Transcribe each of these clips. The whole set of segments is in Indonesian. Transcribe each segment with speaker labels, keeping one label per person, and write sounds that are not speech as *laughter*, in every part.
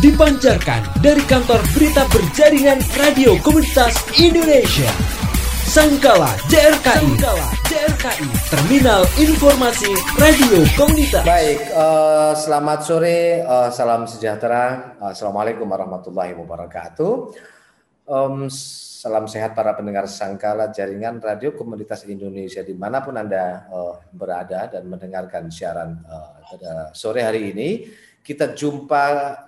Speaker 1: dipancarkan dari kantor berita berjaringan radio komunitas Indonesia. Sangkala JRKI, Sangkala JRKI, Terminal Informasi Radio Komunitas.
Speaker 2: Baik, uh, selamat sore, uh, salam sejahtera, uh, assalamualaikum warahmatullahi wabarakatuh. Um, salam sehat para pendengar Sangkala Jaringan Radio Komunitas Indonesia di mana pun anda uh, berada dan mendengarkan siaran uh, pada sore hari ini. Kita jumpa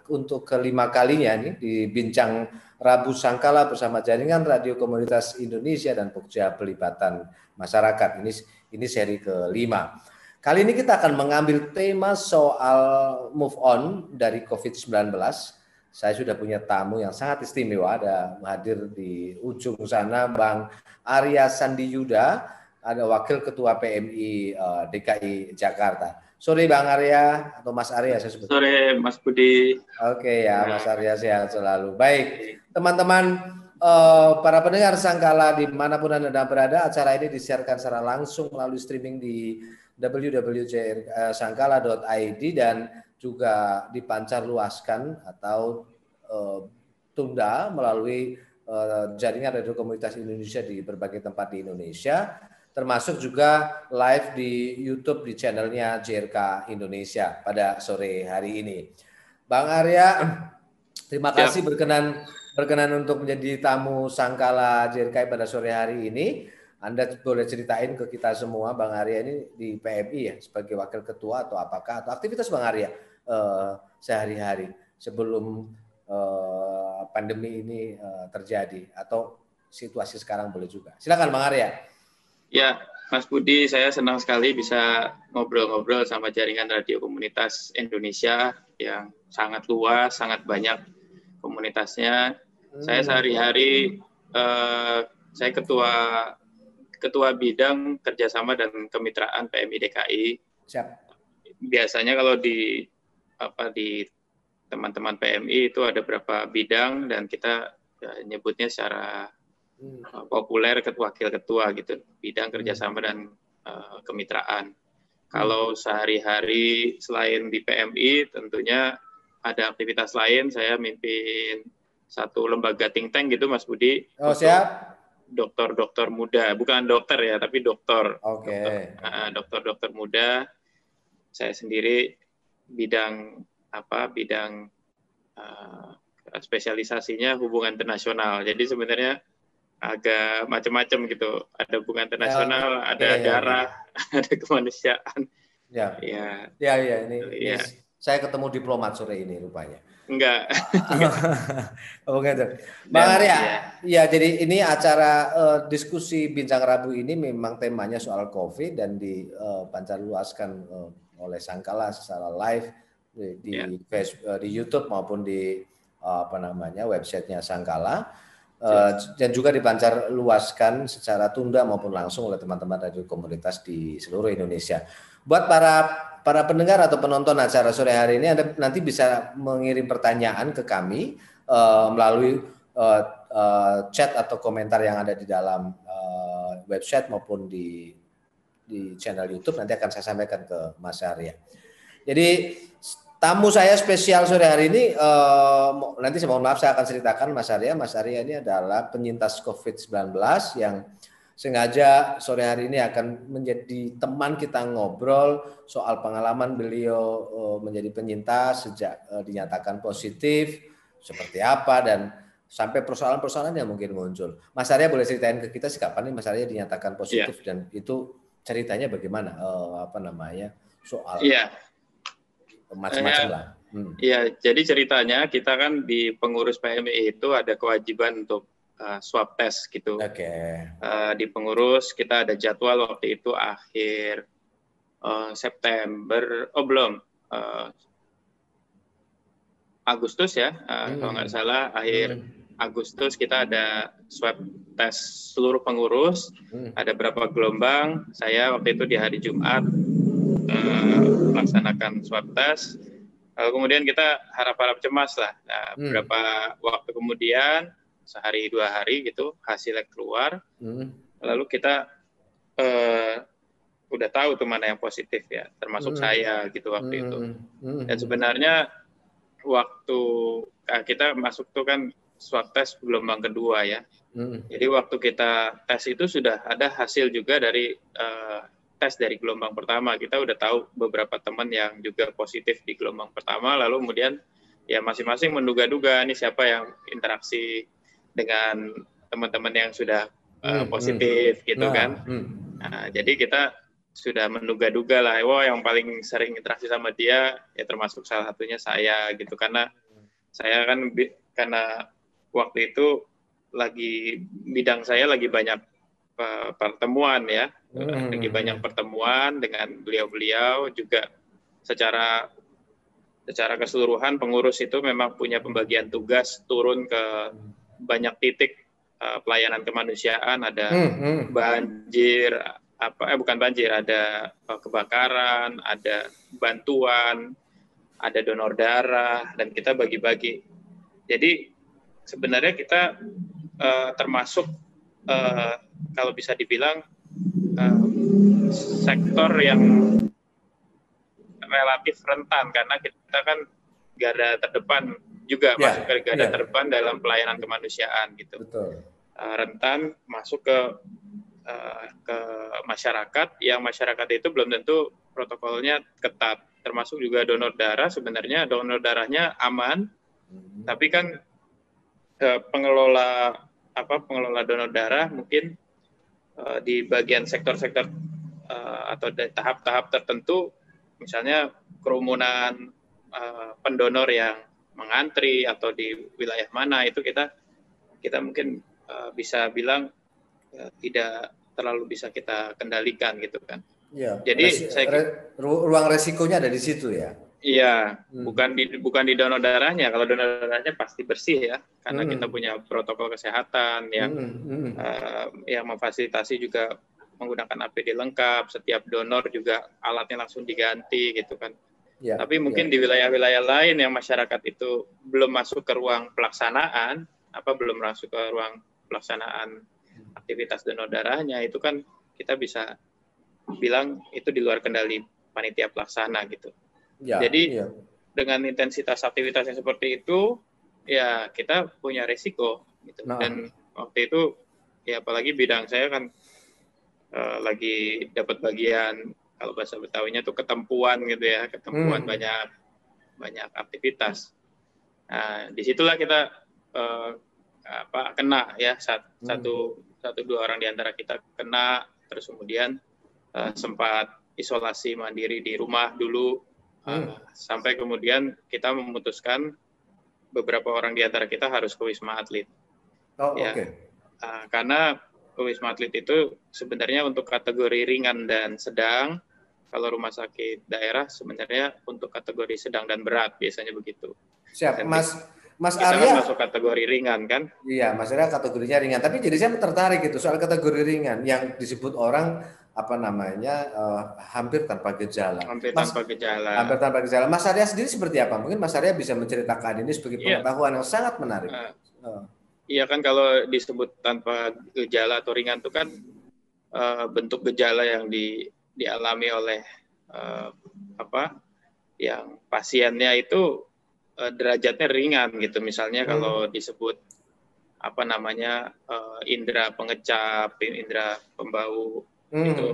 Speaker 2: untuk kelima kalinya nih di bincang Rabu Sangkala bersama jaringan Radio Komunitas Indonesia dan Pokja Pelibatan Masyarakat. Ini ini seri kelima. Kali ini kita akan mengambil tema soal move on dari COVID-19. Saya sudah punya tamu yang sangat istimewa, ada hadir di ujung sana Bang Arya Sandi Yuda, ada Wakil Ketua PMI eh, DKI Jakarta. Sore Bang Arya atau Mas Arya saya sebut.
Speaker 3: Sore Mas Budi.
Speaker 2: Oke ya Mas Arya sehat selalu. Baik teman-teman uh, para pendengar Sangkala di mana pun anda berada acara ini disiarkan secara langsung melalui streaming di www.sangkala.id dan juga dipancar luaskan atau uh, tunda melalui uh, jaringan radio komunitas Indonesia di berbagai tempat di Indonesia termasuk juga live di YouTube di channelnya JRK Indonesia pada sore hari ini. Bang Arya, terima kasih berkenan berkenan untuk menjadi tamu Sangkala JRK pada sore hari ini. Anda boleh ceritain ke kita semua, Bang Arya ini di PMI ya sebagai wakil ketua atau apakah atau aktivitas Bang Arya uh, sehari-hari sebelum uh, pandemi ini uh, terjadi atau situasi sekarang boleh juga. Silakan Bang Arya.
Speaker 3: Ya, Mas Budi, saya senang sekali bisa ngobrol-ngobrol sama jaringan radio komunitas Indonesia yang sangat luas, sangat banyak komunitasnya. Hmm. Saya sehari-hari eh, saya ketua ketua bidang kerjasama dan kemitraan PMI DKI. Siap. Biasanya kalau di apa di teman-teman PMI itu ada berapa bidang dan kita ya, nyebutnya secara hmm. populer wakil ketua gitu bidang hmm. kerjasama dan uh, kemitraan. Kalau hmm. sehari-hari selain di PMI tentunya ada aktivitas lain. Saya mimpin satu lembaga think tank gitu Mas Budi.
Speaker 2: Oh siap.
Speaker 3: Dokter-dokter muda, bukan dokter ya, tapi dokter.
Speaker 2: Oke. Okay.
Speaker 3: Dokter-dokter muda. Saya sendiri bidang apa? Bidang uh, spesialisasinya hubungan internasional. Jadi sebenarnya agak macam-macam gitu. Ada hubungan internasional, ya, ada ya, darah, ya. *laughs* ada kemanusiaan.
Speaker 2: Ya. Ya. Ya, ya ini, ya. ini saya ketemu diplomat sore ini rupanya.
Speaker 3: Enggak. *laughs*
Speaker 2: oh, gitu. Bang Arya, ya. ya jadi ini acara uh, diskusi bincang Rabu ini memang temanya soal COVID dan dipancarluaskan uh, uh, oleh Sangkala secara live di di, ya. Facebook, uh, di YouTube maupun di uh, apa namanya websitenya Sangkala Uh, dan juga dipancar luaskan secara tunda maupun langsung oleh teman-teman radio komunitas di seluruh Indonesia. Buat para para pendengar atau penonton acara sore hari ini, Anda nanti bisa mengirim pertanyaan ke kami uh, melalui uh, uh, chat atau komentar yang ada di dalam uh, website maupun di di channel YouTube. Nanti akan saya sampaikan ke Mas Arya. Jadi Tamu saya spesial sore hari ini, uh, nanti saya mohon maaf saya akan ceritakan Mas Arya. Mas Arya ini adalah penyintas COVID-19 yang sengaja sore hari ini akan menjadi teman kita ngobrol soal pengalaman beliau uh, menjadi penyintas sejak uh, dinyatakan positif, seperti apa dan sampai persoalan-persoalan yang mungkin muncul. Mas Arya boleh ceritain ke kita sih kapan nih Mas Arya dinyatakan positif yeah. dan itu ceritanya bagaimana? Uh, apa namanya? soal
Speaker 3: yeah
Speaker 2: macam-macam lah.
Speaker 3: Hmm. Iya, jadi ceritanya kita kan di pengurus PMI itu ada kewajiban untuk uh, swab test gitu.
Speaker 2: Oke. Okay.
Speaker 3: Uh, di pengurus kita ada jadwal waktu itu akhir uh, September, oh belum, uh, Agustus ya, uh, hmm. kalau nggak salah akhir hmm. Agustus kita ada swab tes seluruh pengurus, hmm. ada berapa gelombang. Saya waktu itu di hari Jumat uh, melaksanakan swab test. Lalu kemudian kita harap-harap cemas lah. Nah, hmm. beberapa waktu kemudian, sehari dua hari gitu, hasilnya keluar. Hmm. Lalu kita uh, udah tahu tuh mana yang positif ya, termasuk hmm. saya gitu waktu hmm. itu. Hmm. Dan sebenarnya waktu uh, kita masuk tuh kan swab test gelombang kedua ya. Hmm. Jadi waktu kita tes itu sudah ada hasil juga dari uh, tes dari gelombang pertama. Kita udah tahu beberapa teman yang juga positif di gelombang pertama, lalu kemudian ya masing-masing menduga-duga nih siapa yang interaksi dengan teman-teman yang sudah uh, positif hmm. gitu nah, kan. Hmm. Nah, jadi kita sudah menduga-duga lah, wah yang paling sering interaksi sama dia ya termasuk salah satunya saya gitu karena saya kan karena waktu itu lagi bidang saya lagi banyak pertemuan ya, hmm. lagi banyak pertemuan dengan beliau-beliau juga secara secara keseluruhan pengurus itu memang punya pembagian tugas turun ke banyak titik uh, pelayanan kemanusiaan, ada hmm, hmm. banjir, apa eh bukan banjir, ada uh, kebakaran, ada bantuan, ada donor darah dan kita bagi-bagi. Jadi sebenarnya kita uh, termasuk uh, kalau bisa dibilang uh, sektor yang relatif rentan karena kita kan garda terdepan juga yeah, masuk ke garda yeah. terdepan dalam pelayanan kemanusiaan gitu. Betul. Uh, rentan masuk ke uh, ke masyarakat yang masyarakat itu belum tentu protokolnya ketat termasuk juga donor darah sebenarnya donor darahnya aman hmm. tapi kan uh, pengelola apa pengelola donor darah mungkin uh, di bagian sektor-sektor uh, atau tahap-tahap tertentu misalnya kerumunan uh, pendonor yang mengantri atau di wilayah mana itu kita kita mungkin uh, bisa bilang tidak terlalu bisa kita kendalikan gitu kan.
Speaker 2: Ya, Jadi resi, saya re, ruang resikonya ada di situ ya.
Speaker 3: Iya, hmm. bukan di bukan di donor darahnya. Kalau donor darahnya pasti bersih ya, karena hmm. kita punya protokol kesehatan yang hmm. Hmm. Uh, yang memfasilitasi juga menggunakan APD lengkap. Setiap donor juga alatnya langsung diganti gitu kan. Ya, Tapi mungkin ya. di wilayah-wilayah lain yang masyarakat itu belum masuk ke ruang pelaksanaan, apa belum masuk ke ruang pelaksanaan aktivitas donor darahnya itu kan kita bisa bilang itu di luar kendali panitia pelaksana gitu. Ya, Jadi ya. dengan intensitas aktivitas yang seperti itu ya kita punya resiko gitu. Nah. Dan waktu itu ya apalagi bidang saya kan uh, lagi dapat bagian kalau bahasa Betawinya tuh ketempuan gitu ya, ketempuan hmm. banyak banyak aktivitas. Nah, di situlah kita uh, apa kena ya satu, hmm. satu satu dua orang di antara kita kena terus kemudian uh, sempat isolasi mandiri di rumah dulu uh, sampai kemudian kita memutuskan beberapa orang di antara kita harus ke wisma atlet. Oh, ya. Okay. Uh, eh, karena ke wisma atlet itu sebenarnya untuk kategori ringan dan sedang. Kalau rumah sakit daerah sebenarnya untuk kategori sedang dan berat biasanya begitu.
Speaker 2: Siap, Mas. Mas
Speaker 3: kita Arya kan masuk kategori ringan kan?
Speaker 2: Iya, Mas Arya kategorinya ringan. Tapi jadi saya tertarik gitu soal kategori ringan yang disebut orang apa namanya uh, hampir tanpa gejala.
Speaker 3: Hampir Mas, tanpa gejala.
Speaker 2: Hampir tanpa gejala. Mas Arya sendiri seperti apa? Mungkin Mas Arya bisa menceritakan ini sebagai iya. pengetahuan yang sangat menarik. Uh,
Speaker 3: uh. Iya kan kalau disebut tanpa gejala atau ringan itu kan uh, bentuk gejala yang di, dialami oleh uh, apa yang pasiennya itu uh, derajatnya ringan gitu. Misalnya hmm. kalau disebut apa namanya uh, indera pengecap, indera pembau hmm. itu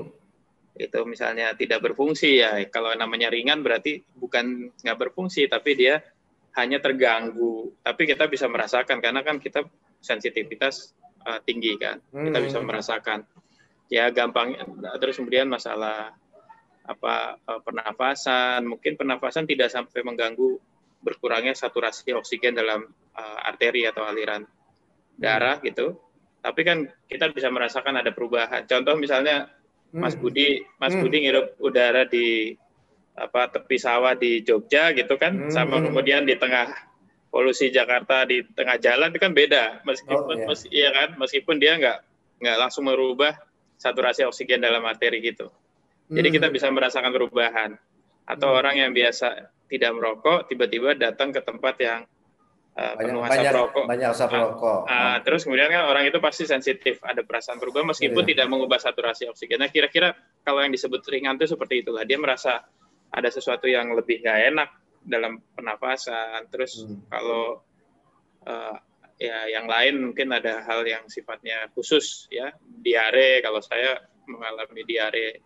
Speaker 3: itu misalnya tidak berfungsi ya. Kalau namanya ringan berarti bukan nggak berfungsi tapi dia hanya terganggu. Tapi kita bisa merasakan karena kan kita sensitivitas uh, tinggi kan. Hmm. Kita bisa merasakan. Ya gampang terus kemudian masalah apa pernafasan, mungkin pernafasan tidak sampai mengganggu berkurangnya saturasi oksigen dalam uh, arteri atau aliran darah hmm. gitu. Tapi kan kita bisa merasakan ada perubahan. Contoh misalnya Mas hmm. Budi, Mas hmm. Budi ngirup udara di apa tepi sawah di Jogja gitu kan, hmm. sama kemudian di tengah polusi Jakarta di tengah jalan itu kan beda. Meskipun oh, iya. Mes, iya kan, meskipun dia nggak nggak langsung merubah saturasi oksigen dalam arteri gitu. Jadi hmm. kita bisa merasakan perubahan. Atau hmm. orang yang biasa tidak merokok tiba-tiba datang ke tempat yang uh, penuh asap banyak, rokok.
Speaker 2: Banyak asap nah, rokok.
Speaker 3: Uh, uh, terus kemudian kan orang itu pasti sensitif, ada perasaan berubah meskipun iya. tidak mengubah saturasi oksigen. Nah, kira-kira kalau yang disebut ringan itu seperti itulah. Dia merasa ada sesuatu yang lebih gak enak dalam pernafasan. Terus hmm. kalau uh, ya yang lain mungkin ada hal yang sifatnya khusus ya diare kalau saya mengalami diare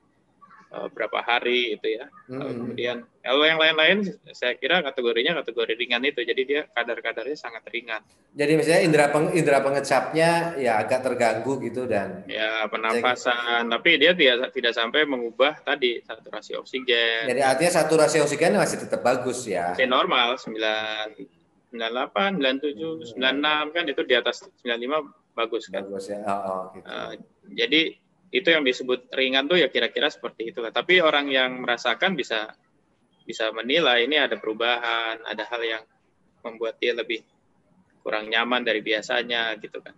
Speaker 3: uh, berapa hari itu ya hmm. kemudian kalau yang lain-lain saya kira kategorinya kategori ringan itu jadi dia kadar-kadarnya sangat ringan
Speaker 2: jadi misalnya indera peng, indera pengecapnya ya agak terganggu gitu dan
Speaker 3: ya pernafasan tapi dia tidak tidak sampai mengubah tadi saturasi oksigen
Speaker 2: jadi artinya saturasi oksigen masih tetap bagus ya
Speaker 3: masih normal 9 98, 97, 96 kan itu di atas 95 bagus kan. Bagus ya. Oh, oh, gitu. uh, jadi itu yang disebut ringan tuh ya kira-kira seperti itu. Tapi orang yang merasakan bisa bisa menilai ini ada perubahan, ada hal yang membuat dia lebih kurang nyaman dari biasanya gitu kan.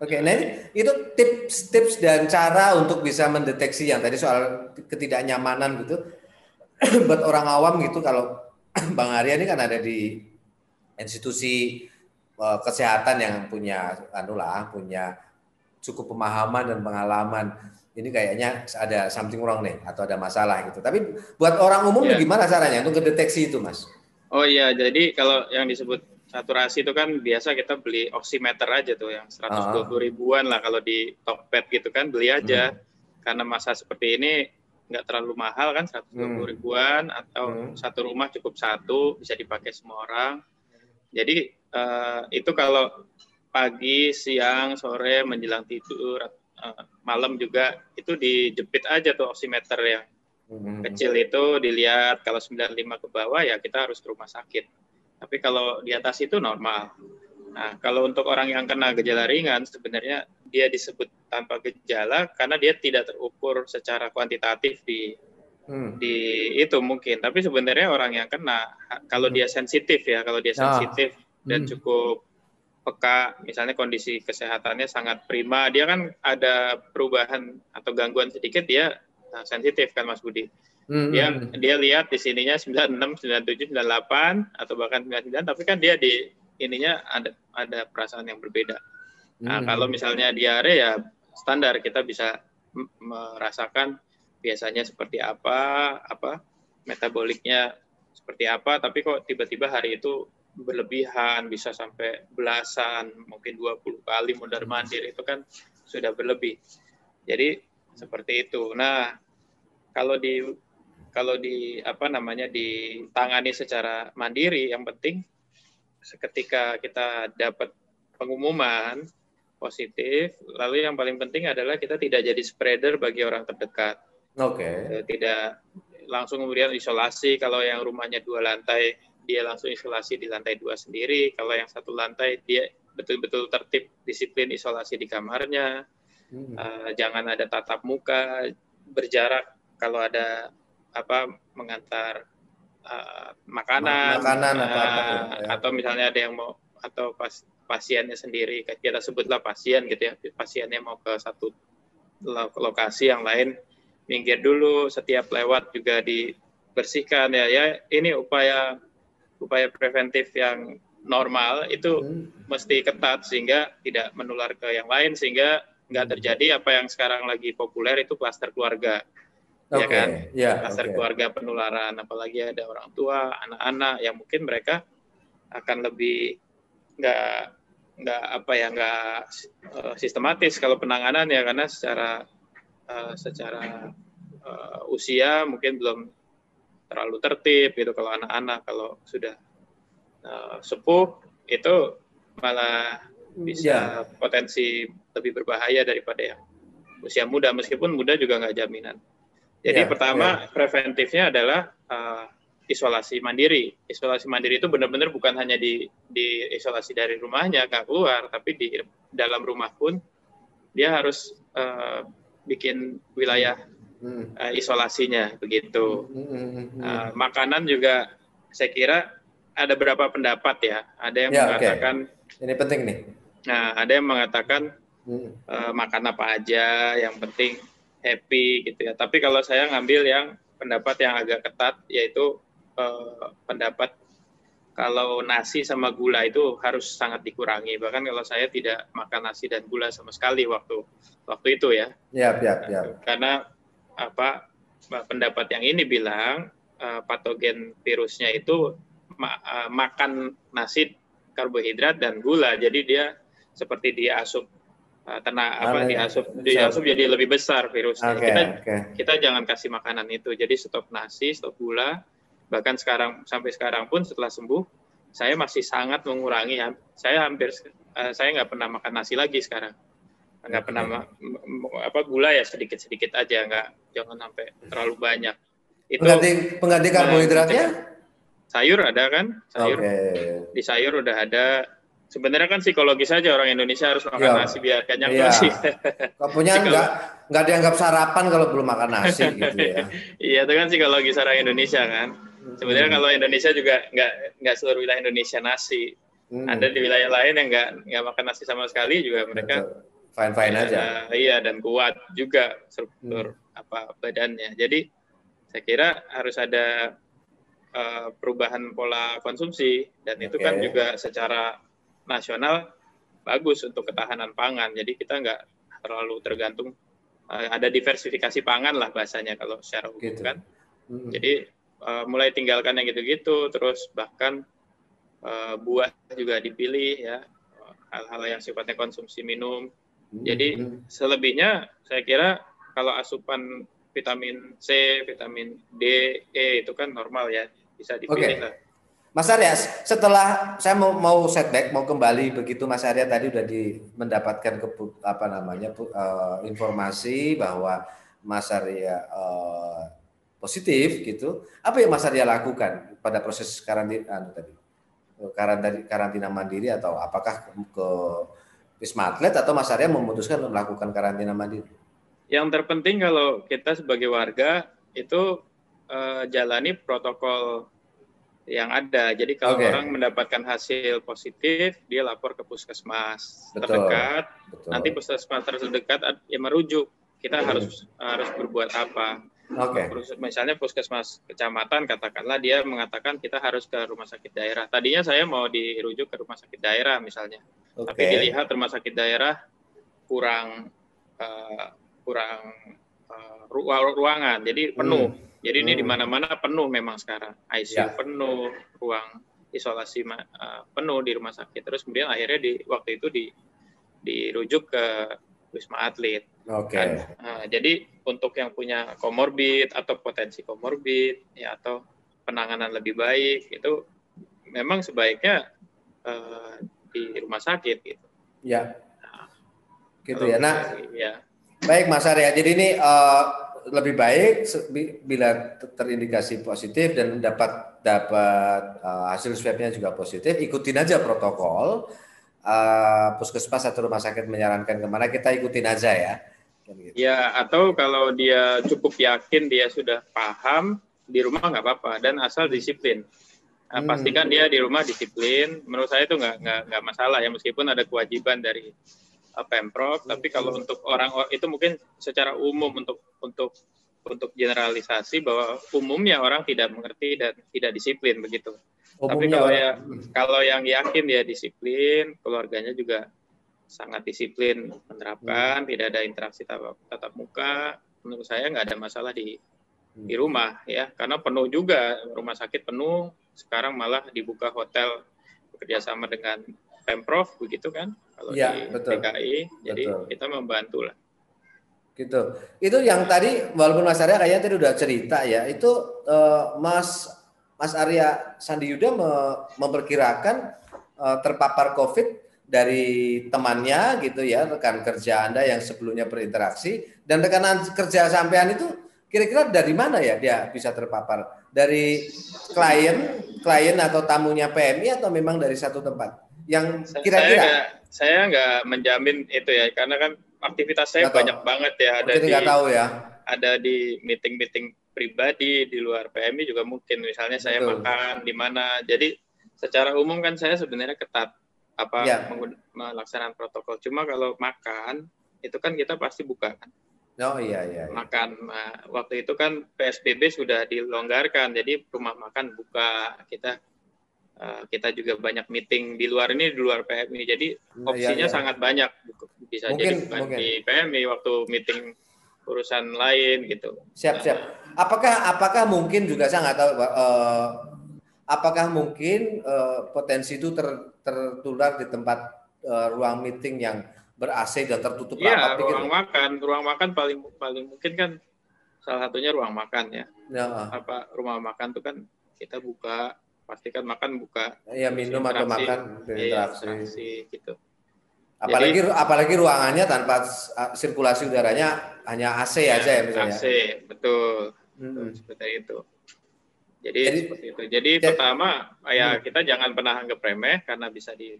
Speaker 2: Oke, nah itu tips-tips dan cara untuk bisa mendeteksi yang tadi soal ketidaknyamanan gitu *clears throat* buat orang awam gitu kalau *clears throat* Bang Arya ini kan ada di institusi uh, kesehatan yang punya anu lah, punya cukup pemahaman dan pengalaman. Ini kayaknya ada something wrong nih atau ada masalah gitu. Tapi buat orang umum yeah. gimana caranya untuk mendeteksi itu, Mas?
Speaker 3: Oh iya, jadi kalau yang disebut saturasi itu kan biasa kita beli oximeter aja tuh yang 120 uh -huh. ribuan lah kalau di Tokped gitu kan beli aja. Hmm. Karena masa seperti ini nggak terlalu mahal kan 120 hmm. ribuan atau hmm. satu rumah cukup satu bisa dipakai semua orang jadi uh, itu kalau pagi, siang, sore, menjelang tidur, uh, malam juga itu dijepit aja tuh oximeter yang hmm. kecil itu dilihat kalau 95 ke bawah ya kita harus ke rumah sakit. Tapi kalau di atas itu normal. Nah, kalau untuk orang yang kena gejala ringan sebenarnya dia disebut tanpa gejala karena dia tidak terukur secara kuantitatif di hmm. di itu mungkin. Tapi sebenarnya orang yang kena kalau hmm. dia sensitif ya, kalau dia ah. sensitif ah. dan hmm. cukup peka, misalnya kondisi kesehatannya sangat prima, dia kan ada perubahan atau gangguan sedikit dia nah, sensitif kan Mas Budi. Hmm. Dia hmm. dia lihat di sininya 96, 97, 98 atau bahkan 99 tapi kan dia di ininya ada ada perasaan yang berbeda. Nah, hmm. kalau misalnya diare ya standar kita bisa merasakan biasanya seperti apa, apa metaboliknya seperti apa, tapi kok tiba-tiba hari itu berlebihan, bisa sampai belasan, mungkin 20 kali mundar mandir itu kan sudah berlebih. Jadi seperti itu. Nah, kalau di kalau di apa namanya ditangani secara mandiri, yang penting ketika kita dapat pengumuman positif, lalu yang paling penting adalah kita tidak jadi spreader bagi orang terdekat.
Speaker 2: Oke. Okay.
Speaker 3: Tidak langsung kemudian isolasi. Kalau yang rumahnya dua lantai, dia langsung isolasi di lantai dua sendiri. Kalau yang satu lantai, dia betul-betul tertib, disiplin isolasi di kamarnya. Hmm. Uh, jangan ada tatap muka, berjarak. Kalau ada apa mengantar uh, makanan,
Speaker 2: makanan uh, apa, apa,
Speaker 3: ya. atau misalnya ada yang mau atau pas pasiennya sendiri kita sebutlah pasien gitu ya pasiennya mau ke satu lokasi yang lain minggir dulu setiap lewat juga dibersihkan ya ya ini upaya upaya preventif yang normal itu hmm. mesti ketat sehingga tidak menular ke yang lain sehingga nggak hmm. terjadi apa yang sekarang lagi populer itu klaster keluarga okay. ya kan yeah, klaster okay. keluarga penularan apalagi ada orang tua anak-anak yang mungkin mereka akan lebih nggak nggak apa ya nggak uh, sistematis kalau penanganan ya karena secara uh, secara uh, usia mungkin belum terlalu tertib gitu kalau anak-anak kalau sudah uh, sepuh itu malah bisa ya. potensi lebih berbahaya daripada yang usia muda meskipun muda juga nggak jaminan. Jadi ya, pertama ya. preventifnya adalah uh, isolasi mandiri. Isolasi mandiri itu benar-benar bukan hanya di, di isolasi dari rumahnya nggak keluar, tapi di dalam rumah pun dia harus uh, bikin wilayah hmm. uh, isolasinya begitu. Hmm, hmm. Uh, makanan juga saya kira ada beberapa pendapat ya. Ada yang ya, mengatakan
Speaker 2: okay. ini penting nih.
Speaker 3: Nah, ada yang mengatakan hmm. uh, makan apa aja, yang penting happy gitu ya. Tapi kalau saya ngambil yang pendapat yang agak ketat yaitu uh, pendapat kalau nasi sama gula itu harus sangat dikurangi. Bahkan kalau saya tidak makan nasi dan gula sama sekali waktu waktu itu ya.
Speaker 2: Ya, ya, ya.
Speaker 3: Karena apa pendapat yang ini bilang uh, patogen virusnya itu ma uh, makan nasi karbohidrat dan gula. Jadi dia seperti dia asup uh, tenaga apa diasup diasup jadi lebih besar virusnya. Okay, kita okay. kita jangan kasih makanan itu. Jadi stop nasi stop gula. Bahkan sekarang sampai sekarang pun setelah sembuh saya masih sangat mengurangi saya hampir uh, saya nggak pernah makan nasi lagi sekarang nggak pernah apa gula ya sedikit sedikit aja nggak jangan sampai terlalu banyak.
Speaker 2: Itu pengganti pengganti karbohidratnya?
Speaker 3: sayur ada kan? Sayur. Okay. di sayur udah ada. Sebenarnya kan psikologis saja orang Indonesia harus makan ya. nasi biar kenyang ya.
Speaker 2: nasi punya nggak nggak dianggap sarapan kalau belum makan nasi *laughs* gitu ya.
Speaker 3: Iya itu kan psikologis orang Indonesia kan. Sebenarnya hmm. kalau Indonesia juga nggak nggak seluruh wilayah Indonesia nasi. Hmm. ada di wilayah lain yang nggak nggak makan nasi sama sekali juga mereka
Speaker 2: fine fine ya, aja
Speaker 3: iya dan kuat juga struktur hmm. apa badannya jadi saya kira harus ada uh, perubahan pola konsumsi dan okay. itu kan juga secara nasional bagus untuk ketahanan pangan jadi kita nggak terlalu tergantung uh, ada diversifikasi pangan lah bahasanya kalau secara hukum gitu. kan hmm. jadi uh, mulai tinggalkan yang gitu-gitu terus bahkan uh, buah juga dipilih ya hal-hal yang sifatnya konsumsi minum jadi hmm. selebihnya saya kira kalau asupan vitamin C, vitamin D, E itu kan normal ya, bisa dipilih okay. lah.
Speaker 2: Mas Arya, setelah saya mau mau setback, mau kembali begitu Mas Arya tadi sudah di, mendapatkan ke, apa namanya uh, informasi bahwa Mas Arya uh, positif gitu. Apa yang Mas Arya lakukan pada proses karantina anu tadi? Karantina, karantina mandiri atau apakah ke, ke Wisma Atlet atau Mas Arya memutuskan untuk melakukan karantina mandiri?
Speaker 3: Yang terpenting kalau kita sebagai warga itu uh, jalani protokol yang ada. Jadi kalau okay. orang mendapatkan hasil positif, dia lapor ke puskesmas Betul. terdekat. Betul. Nanti puskesmas terdekat ya merujuk. Kita hmm. harus harus berbuat apa? Oke. Okay. Misalnya puskesmas kecamatan katakanlah dia mengatakan kita harus ke rumah sakit daerah. Tadinya saya mau dirujuk ke rumah sakit daerah misalnya. Okay. Tapi dilihat rumah sakit daerah kurang uh, kurang uh, ruangan, jadi penuh. Hmm. Jadi ini hmm. di mana-mana penuh memang sekarang. ICU ya. penuh, ruang isolasi uh, penuh di rumah sakit. Terus kemudian akhirnya di waktu itu di dirujuk ke Wisma Atlet.
Speaker 2: Oke. Okay.
Speaker 3: Kan? Uh, jadi untuk yang punya komorbid atau potensi komorbid ya atau penanganan lebih baik itu memang sebaiknya uh, di rumah sakit gitu.
Speaker 2: Ya. Nah, gitu ya. Nah, ya. Baik Mas Arya. Jadi ini uh, lebih baik bila terindikasi positif dan dapat dapat uh, hasil swabnya juga positif, ikutin aja protokol. Uh, puskesmas atau rumah sakit menyarankan ke mana kita ikutin aja ya.
Speaker 3: Gitu. Ya atau kalau dia cukup yakin dia sudah paham di rumah nggak apa-apa dan asal disiplin. Nah, hmm. pastikan dia di rumah disiplin. Menurut saya itu nggak nggak nggak masalah ya meskipun ada kewajiban dari uh, pemprov. Hmm. Tapi kalau untuk orang itu mungkin secara umum untuk untuk untuk generalisasi bahwa umumnya orang tidak mengerti dan tidak disiplin begitu. Umumnya Tapi kalau ya kalau yang yakin dia disiplin, keluarganya juga sangat disiplin menerapkan, hmm. tidak ada interaksi tatap, tatap muka. Menurut saya nggak ada masalah di di hmm. rumah ya, karena penuh juga rumah sakit penuh sekarang malah dibuka hotel bekerjasama dengan pemprov begitu kan kalau ya, di betul. DKI jadi betul. kita membantu lah
Speaker 2: gitu. Itu yang tadi walaupun Mas Arya kayaknya tadi udah cerita ya itu uh, Mas Mas Arya Sandi Yuda me, memperkirakan uh, terpapar COVID dari temannya gitu ya rekan kerja Anda yang sebelumnya berinteraksi dan rekan kerja sampean itu kira-kira dari mana ya dia bisa terpapar? Dari klien klien atau tamunya PMI atau memang dari satu tempat? Yang kira-kira?
Speaker 3: saya nggak menjamin itu ya karena kan aktivitas saya banyak banget ya
Speaker 2: ada di tahu ya
Speaker 3: ada di meeting-meeting pribadi di luar PMI juga mungkin misalnya saya Betul. makan di mana jadi secara umum kan saya sebenarnya ketat apa ya. melaksanakan protokol cuma kalau makan itu kan kita pasti buka kan
Speaker 2: Oh iya, iya iya.
Speaker 3: Makan nah, waktu itu kan PSBB sudah dilonggarkan, jadi rumah makan buka. Kita uh, kita juga banyak meeting di luar ini di luar PMI. Jadi iya, opsinya iya, iya. sangat banyak. Bisa mungkin, jadi bukan mungkin. di PMI waktu meeting urusan lain gitu.
Speaker 2: Siap siap. Apakah apakah mungkin juga saya nggak tahu uh, apakah mungkin uh, potensi itu ter, tertular di tempat uh, ruang meeting yang ber AC dan tertutup
Speaker 3: ya, rapat ruang gitu? makan ruang makan paling paling mungkin kan salah satunya ruang makan ya, ya. apa rumah makan itu kan kita buka pastikan makan buka
Speaker 2: ya minum atau makan
Speaker 3: berinteraksi ya, gitu
Speaker 2: apalagi Jadi, apalagi ruangannya tanpa sirkulasi udaranya hanya AC ya, aja ya misalnya
Speaker 3: AC betul, hmm. betul seperti itu jadi, jadi seperti itu. Jadi ya, pertama ya hmm. kita jangan pernah anggap remeh karena bisa di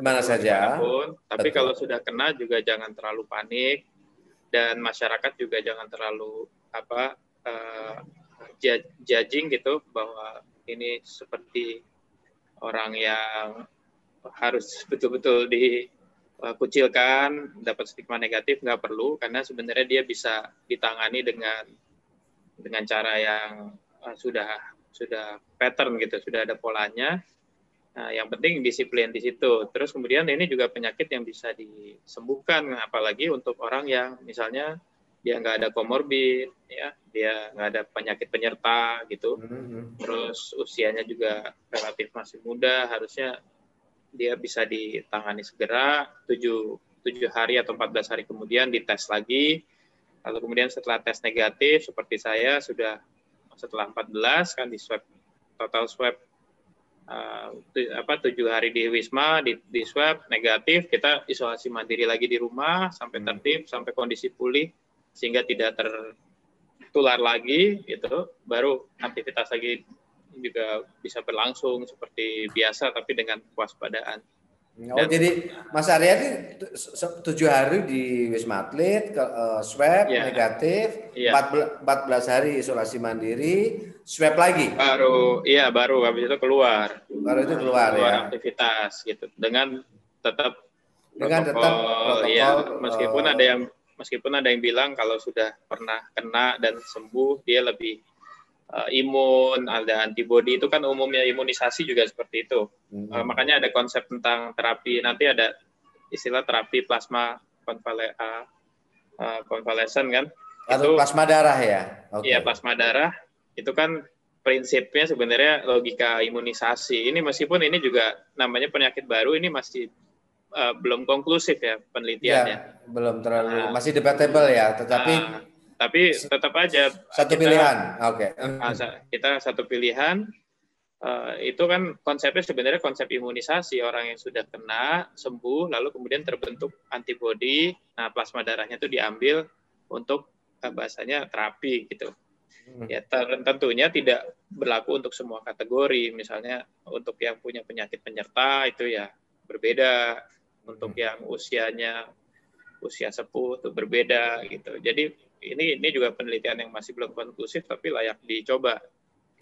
Speaker 2: mana saja.
Speaker 3: Pun. Tapi Betul. kalau sudah kena juga jangan terlalu panik dan masyarakat juga jangan terlalu apa uh, judging gitu bahwa ini seperti orang yang harus betul-betul dikucilkan dapat stigma negatif nggak perlu karena sebenarnya dia bisa ditangani dengan dengan cara yang uh, sudah sudah pattern gitu, sudah ada polanya. Nah, yang penting disiplin di situ. Terus kemudian ini juga penyakit yang bisa disembuhkan, apalagi untuk orang yang misalnya dia nggak ada komorbid, ya, dia nggak ada penyakit penyerta gitu. Mm-hmm. Terus usianya juga relatif masih muda, harusnya dia bisa ditangani segera. Tujuh tujuh hari atau 14 hari kemudian dites lagi. Lalu kemudian setelah tes negatif seperti saya sudah setelah 14 kan di swab total swab uh, apa tujuh hari di wisma di, di swab negatif kita isolasi mandiri lagi di rumah sampai hmm. tertib sampai kondisi pulih sehingga tidak tertular lagi gitu baru aktivitas lagi juga bisa berlangsung seperti biasa tapi dengan kewaspadaan.
Speaker 2: Oh, Dan, jadi Mas Arya ini tujuh hari di Wisma Atlet, ke, uh, swab ya, negatif, ya. 14, 14 hari isolasi mandiri, swab lagi.
Speaker 3: Baru, iya baru habis itu keluar.
Speaker 2: Baru itu keluar, keluar
Speaker 3: ya. aktivitas gitu, dengan tetap
Speaker 2: dengan protokol, tetap protokol,
Speaker 3: ya, meskipun uh, ada yang meskipun ada yang bilang kalau sudah pernah kena dan sembuh dia lebih uh, imun, ada antibodi itu kan umumnya imunisasi juga seperti itu. Hmm. Uh, makanya ada konsep tentang terapi. Nanti ada istilah terapi plasma konvale, uh, uh, konvalesen kan?
Speaker 2: Atau itu, plasma darah ya?
Speaker 3: Okay. Iya plasma darah itu kan prinsipnya sebenarnya logika imunisasi. Ini meskipun ini juga namanya penyakit baru, ini masih uh, belum konklusif ya penelitiannya. Ya,
Speaker 2: belum terlalu, uh, masih debatable ya. Tetapi uh,
Speaker 3: tapi tetap aja
Speaker 2: satu kita, pilihan. Oke. Okay.
Speaker 3: Kita satu pilihan. Uh, itu kan konsepnya sebenarnya konsep imunisasi orang yang sudah kena sembuh lalu kemudian terbentuk antibodi nah plasma darahnya itu diambil untuk uh, bahasanya terapi gitu hmm. ya tentunya tidak berlaku untuk semua kategori misalnya untuk yang punya penyakit penyerta itu ya berbeda untuk hmm. yang usianya usia sepuh itu berbeda gitu jadi ini ini juga penelitian yang masih belum konklusif tapi layak dicoba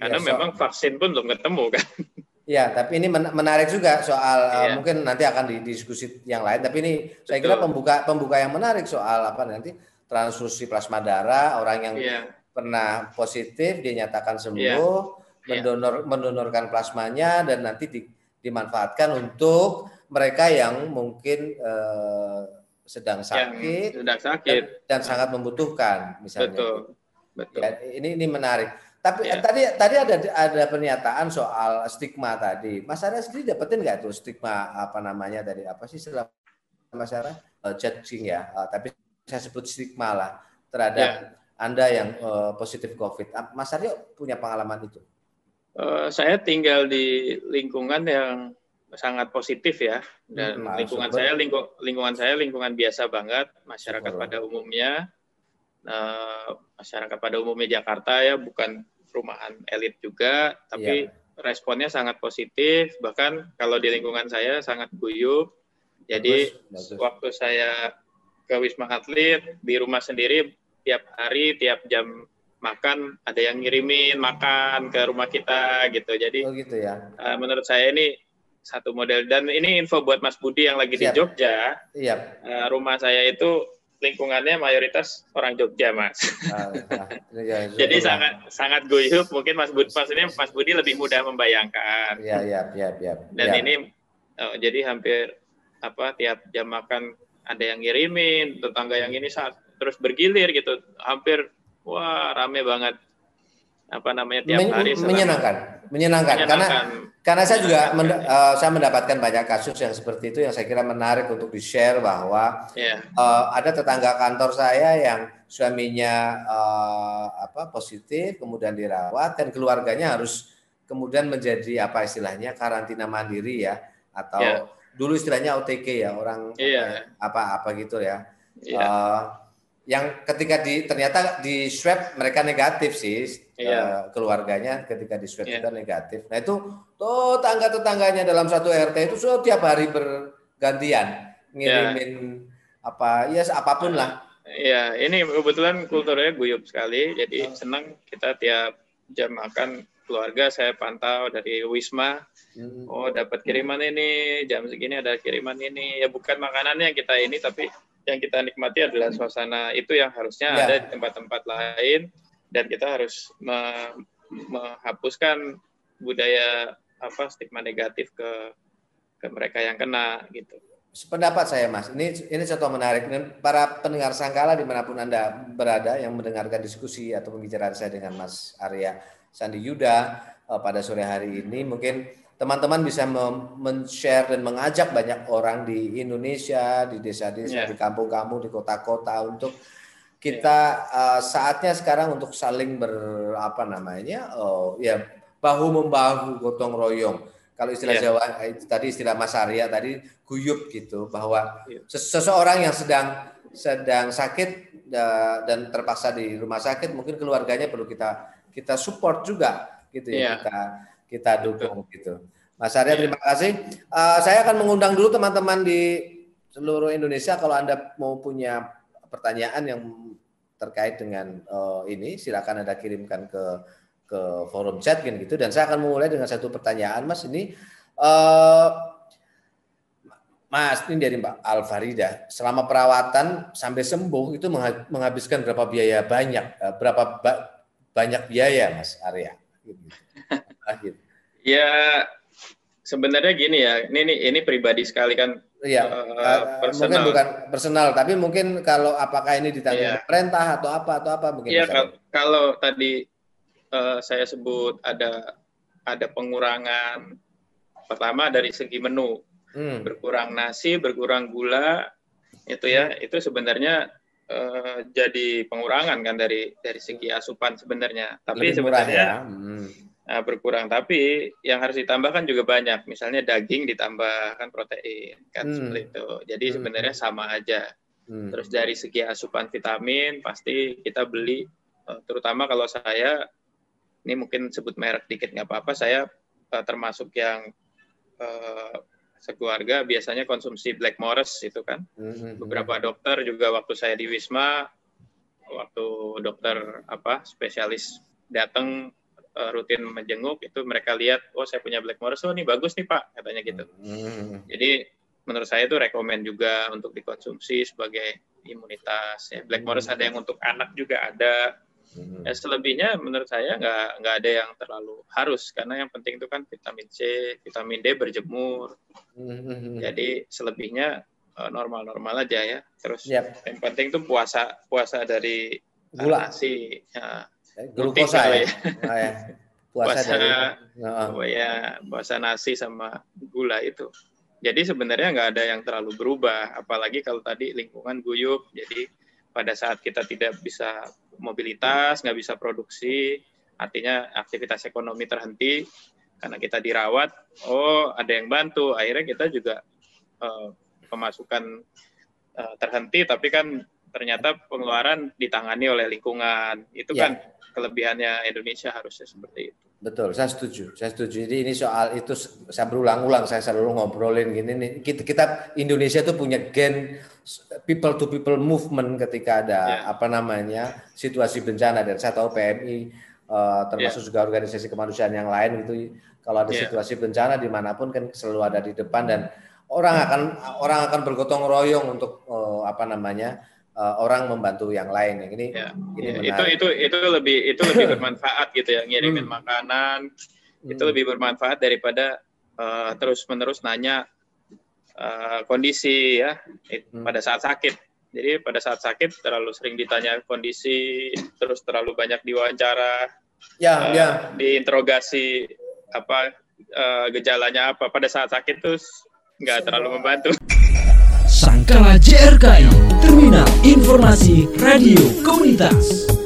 Speaker 3: karena ya, so, memang vaksin pun belum ketemu kan. *laughs*
Speaker 2: Ya, tapi ini menarik juga soal ya. uh, mungkin nanti akan didiskusi yang lain. Tapi ini Betul. saya kira pembuka pembuka yang menarik soal apa nanti transfusi plasma darah orang yang ya. pernah positif dinyatakan sembuh, ya. mendonor mendonorkan plasmanya dan nanti di, dimanfaatkan untuk mereka yang mungkin uh, sedang sakit,
Speaker 3: sedang sakit
Speaker 2: dan, dan sangat membutuhkan misalnya.
Speaker 3: Betul. Betul. Ya,
Speaker 2: ini ini menarik. Tapi ya. tadi tadi ada ada pernyataan soal stigma tadi. Mas Arya sendiri dapetin nggak tuh stigma apa namanya tadi apa sih setelah Mas Arya uh, judging ya, uh, tapi saya sebut stigma lah terhadap ya. Anda yang uh, positif COVID. Mas Arya punya pengalaman itu?
Speaker 3: Uh, saya tinggal di lingkungan yang sangat positif ya dan hmm, lingkungan saya lingkung, lingkungan saya lingkungan biasa banget masyarakat super. pada umumnya uh, masyarakat pada umumnya Jakarta ya bukan perumahan elit juga tapi yeah. responnya sangat positif bahkan kalau di lingkungan saya sangat guyup jadi bagus, bagus. waktu saya ke Wisma Atlet di rumah sendiri tiap hari tiap jam makan ada yang ngirimin makan ke rumah kita gitu jadi
Speaker 2: oh gitu ya
Speaker 3: uh, menurut saya ini satu model dan ini info buat Mas Budi yang lagi Siap. di Jogja.
Speaker 2: Iya.
Speaker 3: Uh, rumah saya itu lingkungannya mayoritas orang Jogja, Mas. Ah, ya, *laughs* ya, Jadi ya. sangat sangat guyup. Mungkin Mas Budi maksudnya Mas Budi lebih mudah membayangkan.
Speaker 2: Iya, iya, iya, iya.
Speaker 3: Dan ya. ini uh, jadi hampir apa tiap jam makan ada yang ngirimin, tetangga yang ini saat terus bergilir gitu. Hampir wah rame banget. Apa namanya tiap Men, hari
Speaker 2: menyenangkan menyenangkan, menyenangkan. karena karena saya juga mend, uh, saya mendapatkan banyak kasus yang seperti itu yang saya kira menarik untuk di share bahwa yeah. Iya. uh, ada tetangga kantor saya yang suaminya uh, apa positif kemudian dirawat dan keluarganya harus kemudian menjadi apa istilahnya karantina mandiri ya atau yeah. dulu istilahnya OTG ya orang yeah. apa apa gitu ya. Yeah. Uh, yang ketika di ternyata di swab mereka negatif sih iya. uh, keluarganya ketika di swab yeah. negatif. Nah itu tuh tangga tetangganya dalam satu RT itu sudah tiap hari bergantian ngirimin yeah. apa ya apa pun lah.
Speaker 3: Iya, ini kebetulan kulturnya guyup sekali, jadi senang kita tiap jam makan keluarga saya pantau dari Wisma. Hmm. Oh, dapat kiriman ini, jam segini ada kiriman ini. Ya bukan makanannya kita ini, tapi yang kita nikmati adalah suasana itu yang harusnya ya. ada di tempat-tempat lain dan kita harus me menghapuskan budaya apa stigma negatif ke ke mereka yang kena gitu.
Speaker 2: Pendapat saya Mas, ini ini contoh menarik. Para pendengar Sangkala di mana pun anda berada yang mendengarkan diskusi atau pembicaraan saya dengan Mas Arya Sandi Yuda eh, pada sore hari ini, mungkin teman-teman bisa men-share dan mengajak banyak orang di Indonesia, di desa-desa, yeah. di kampung-kampung, di kota-kota untuk kita uh, saatnya sekarang untuk saling ber apa namanya, oh ya bahu membahu, gotong royong. Kalau istilah yeah. Jawa eh, tadi istilah Mas Arya tadi guyup gitu bahwa yeah. seseorang yang sedang sedang sakit dan terpaksa di rumah sakit mungkin keluarganya perlu kita kita support juga gitu ya yeah. kita kita dukung Betul. gitu. Mas Arya terima kasih. Uh, saya akan mengundang dulu teman-teman di seluruh Indonesia kalau Anda mau punya pertanyaan yang terkait dengan uh, ini silakan Anda kirimkan ke ke forum chat gitu. Dan saya akan memulai dengan satu pertanyaan Mas. Ini uh, Mas ini dari Mbak Alfarida. Selama perawatan sampai sembuh itu menghabiskan berapa biaya banyak? Berapa ba banyak biaya Mas Arya. *laughs*
Speaker 3: Ya sebenarnya gini ya, ini ini, ini pribadi sekali kan.
Speaker 2: Iya. Uh, personal. Mungkin bukan personal, tapi mungkin kalau apakah ini ditanggung yeah. pemerintah atau apa atau apa mungkin.
Speaker 3: Iya, kalau, kalau tadi uh, saya sebut ada ada pengurangan pertama dari segi menu. Hmm. Berkurang nasi, berkurang gula, itu ya, hmm. itu sebenarnya uh, jadi pengurangan kan dari dari segi asupan sebenarnya. Tapi Lebih sebenarnya ya. hmm Nah, berkurang tapi yang harus ditambahkan juga banyak misalnya daging ditambahkan protein kan hmm. seperti itu jadi hmm. sebenarnya sama aja hmm. terus dari segi asupan vitamin pasti kita beli eh, terutama kalau saya ini mungkin sebut merek dikit nggak apa-apa saya eh, termasuk yang uh, sekeluarga biasanya konsumsi Black Morris itu kan hmm. beberapa dokter juga waktu saya di Wisma waktu dokter apa spesialis datang uh, rutin menjenguk itu mereka lihat oh saya punya Black Morris oh ini bagus nih Pak katanya gitu. Hmm. Jadi menurut saya itu rekomend juga untuk dikonsumsi sebagai imunitas ya. Black Morris hmm. ada yang untuk anak juga ada. Hmm. Ya, selebihnya menurut saya nggak nggak ada yang terlalu harus karena yang penting itu kan vitamin C, vitamin D berjemur. Hmm. Jadi selebihnya eh, normal-normal aja ya. Terus yep. yang penting itu puasa puasa dari
Speaker 2: gula
Speaker 3: nasi. Ya,
Speaker 2: glukosa ya. Oh, ya.
Speaker 3: Puasa, puasa dari oh, ya puasa nasi sama gula itu. Jadi sebenarnya nggak ada yang terlalu berubah, apalagi kalau tadi lingkungan guyup. Jadi pada saat kita tidak bisa mobilitas, nggak bisa produksi, artinya aktivitas ekonomi terhenti karena kita dirawat. Oh, ada yang bantu. Akhirnya kita juga uh, pemasukan uh, terhenti, tapi kan ternyata pengeluaran ditangani oleh lingkungan. Itu ya. kan kelebihannya Indonesia harusnya seperti itu.
Speaker 2: Betul, saya setuju. Saya setuju. Jadi ini soal itu saya berulang-ulang saya selalu ngobrolin gini nih. Kita, kita Indonesia itu punya gen people to people movement ketika ada yeah. apa namanya situasi bencana dan saya tahu PMI uh, eh, termasuk yeah. juga organisasi kemanusiaan yang lain itu kalau ada yeah. situasi bencana di mana pun kan selalu ada di depan dan orang akan orang akan bergotong royong untuk uh, apa namanya uh, orang membantu yang lain. Yang ini,
Speaker 3: ya, ini ya, itu itu itu lebih itu lebih *laughs* bermanfaat gitu ya ngirimin hmm. makanan hmm. itu lebih bermanfaat daripada uh, eh, terus menerus nanya uh, kondisi ya hmm. pada saat sakit. Jadi pada saat sakit terlalu sering ditanya kondisi, terus terlalu banyak diwawancara,
Speaker 2: ya, uh, ya.
Speaker 3: diinterogasi apa uh, gejalanya apa pada saat sakit terus nggak terlalu membantu.
Speaker 1: Sangkala JRKI Terminal Informasi Radio Komunitas.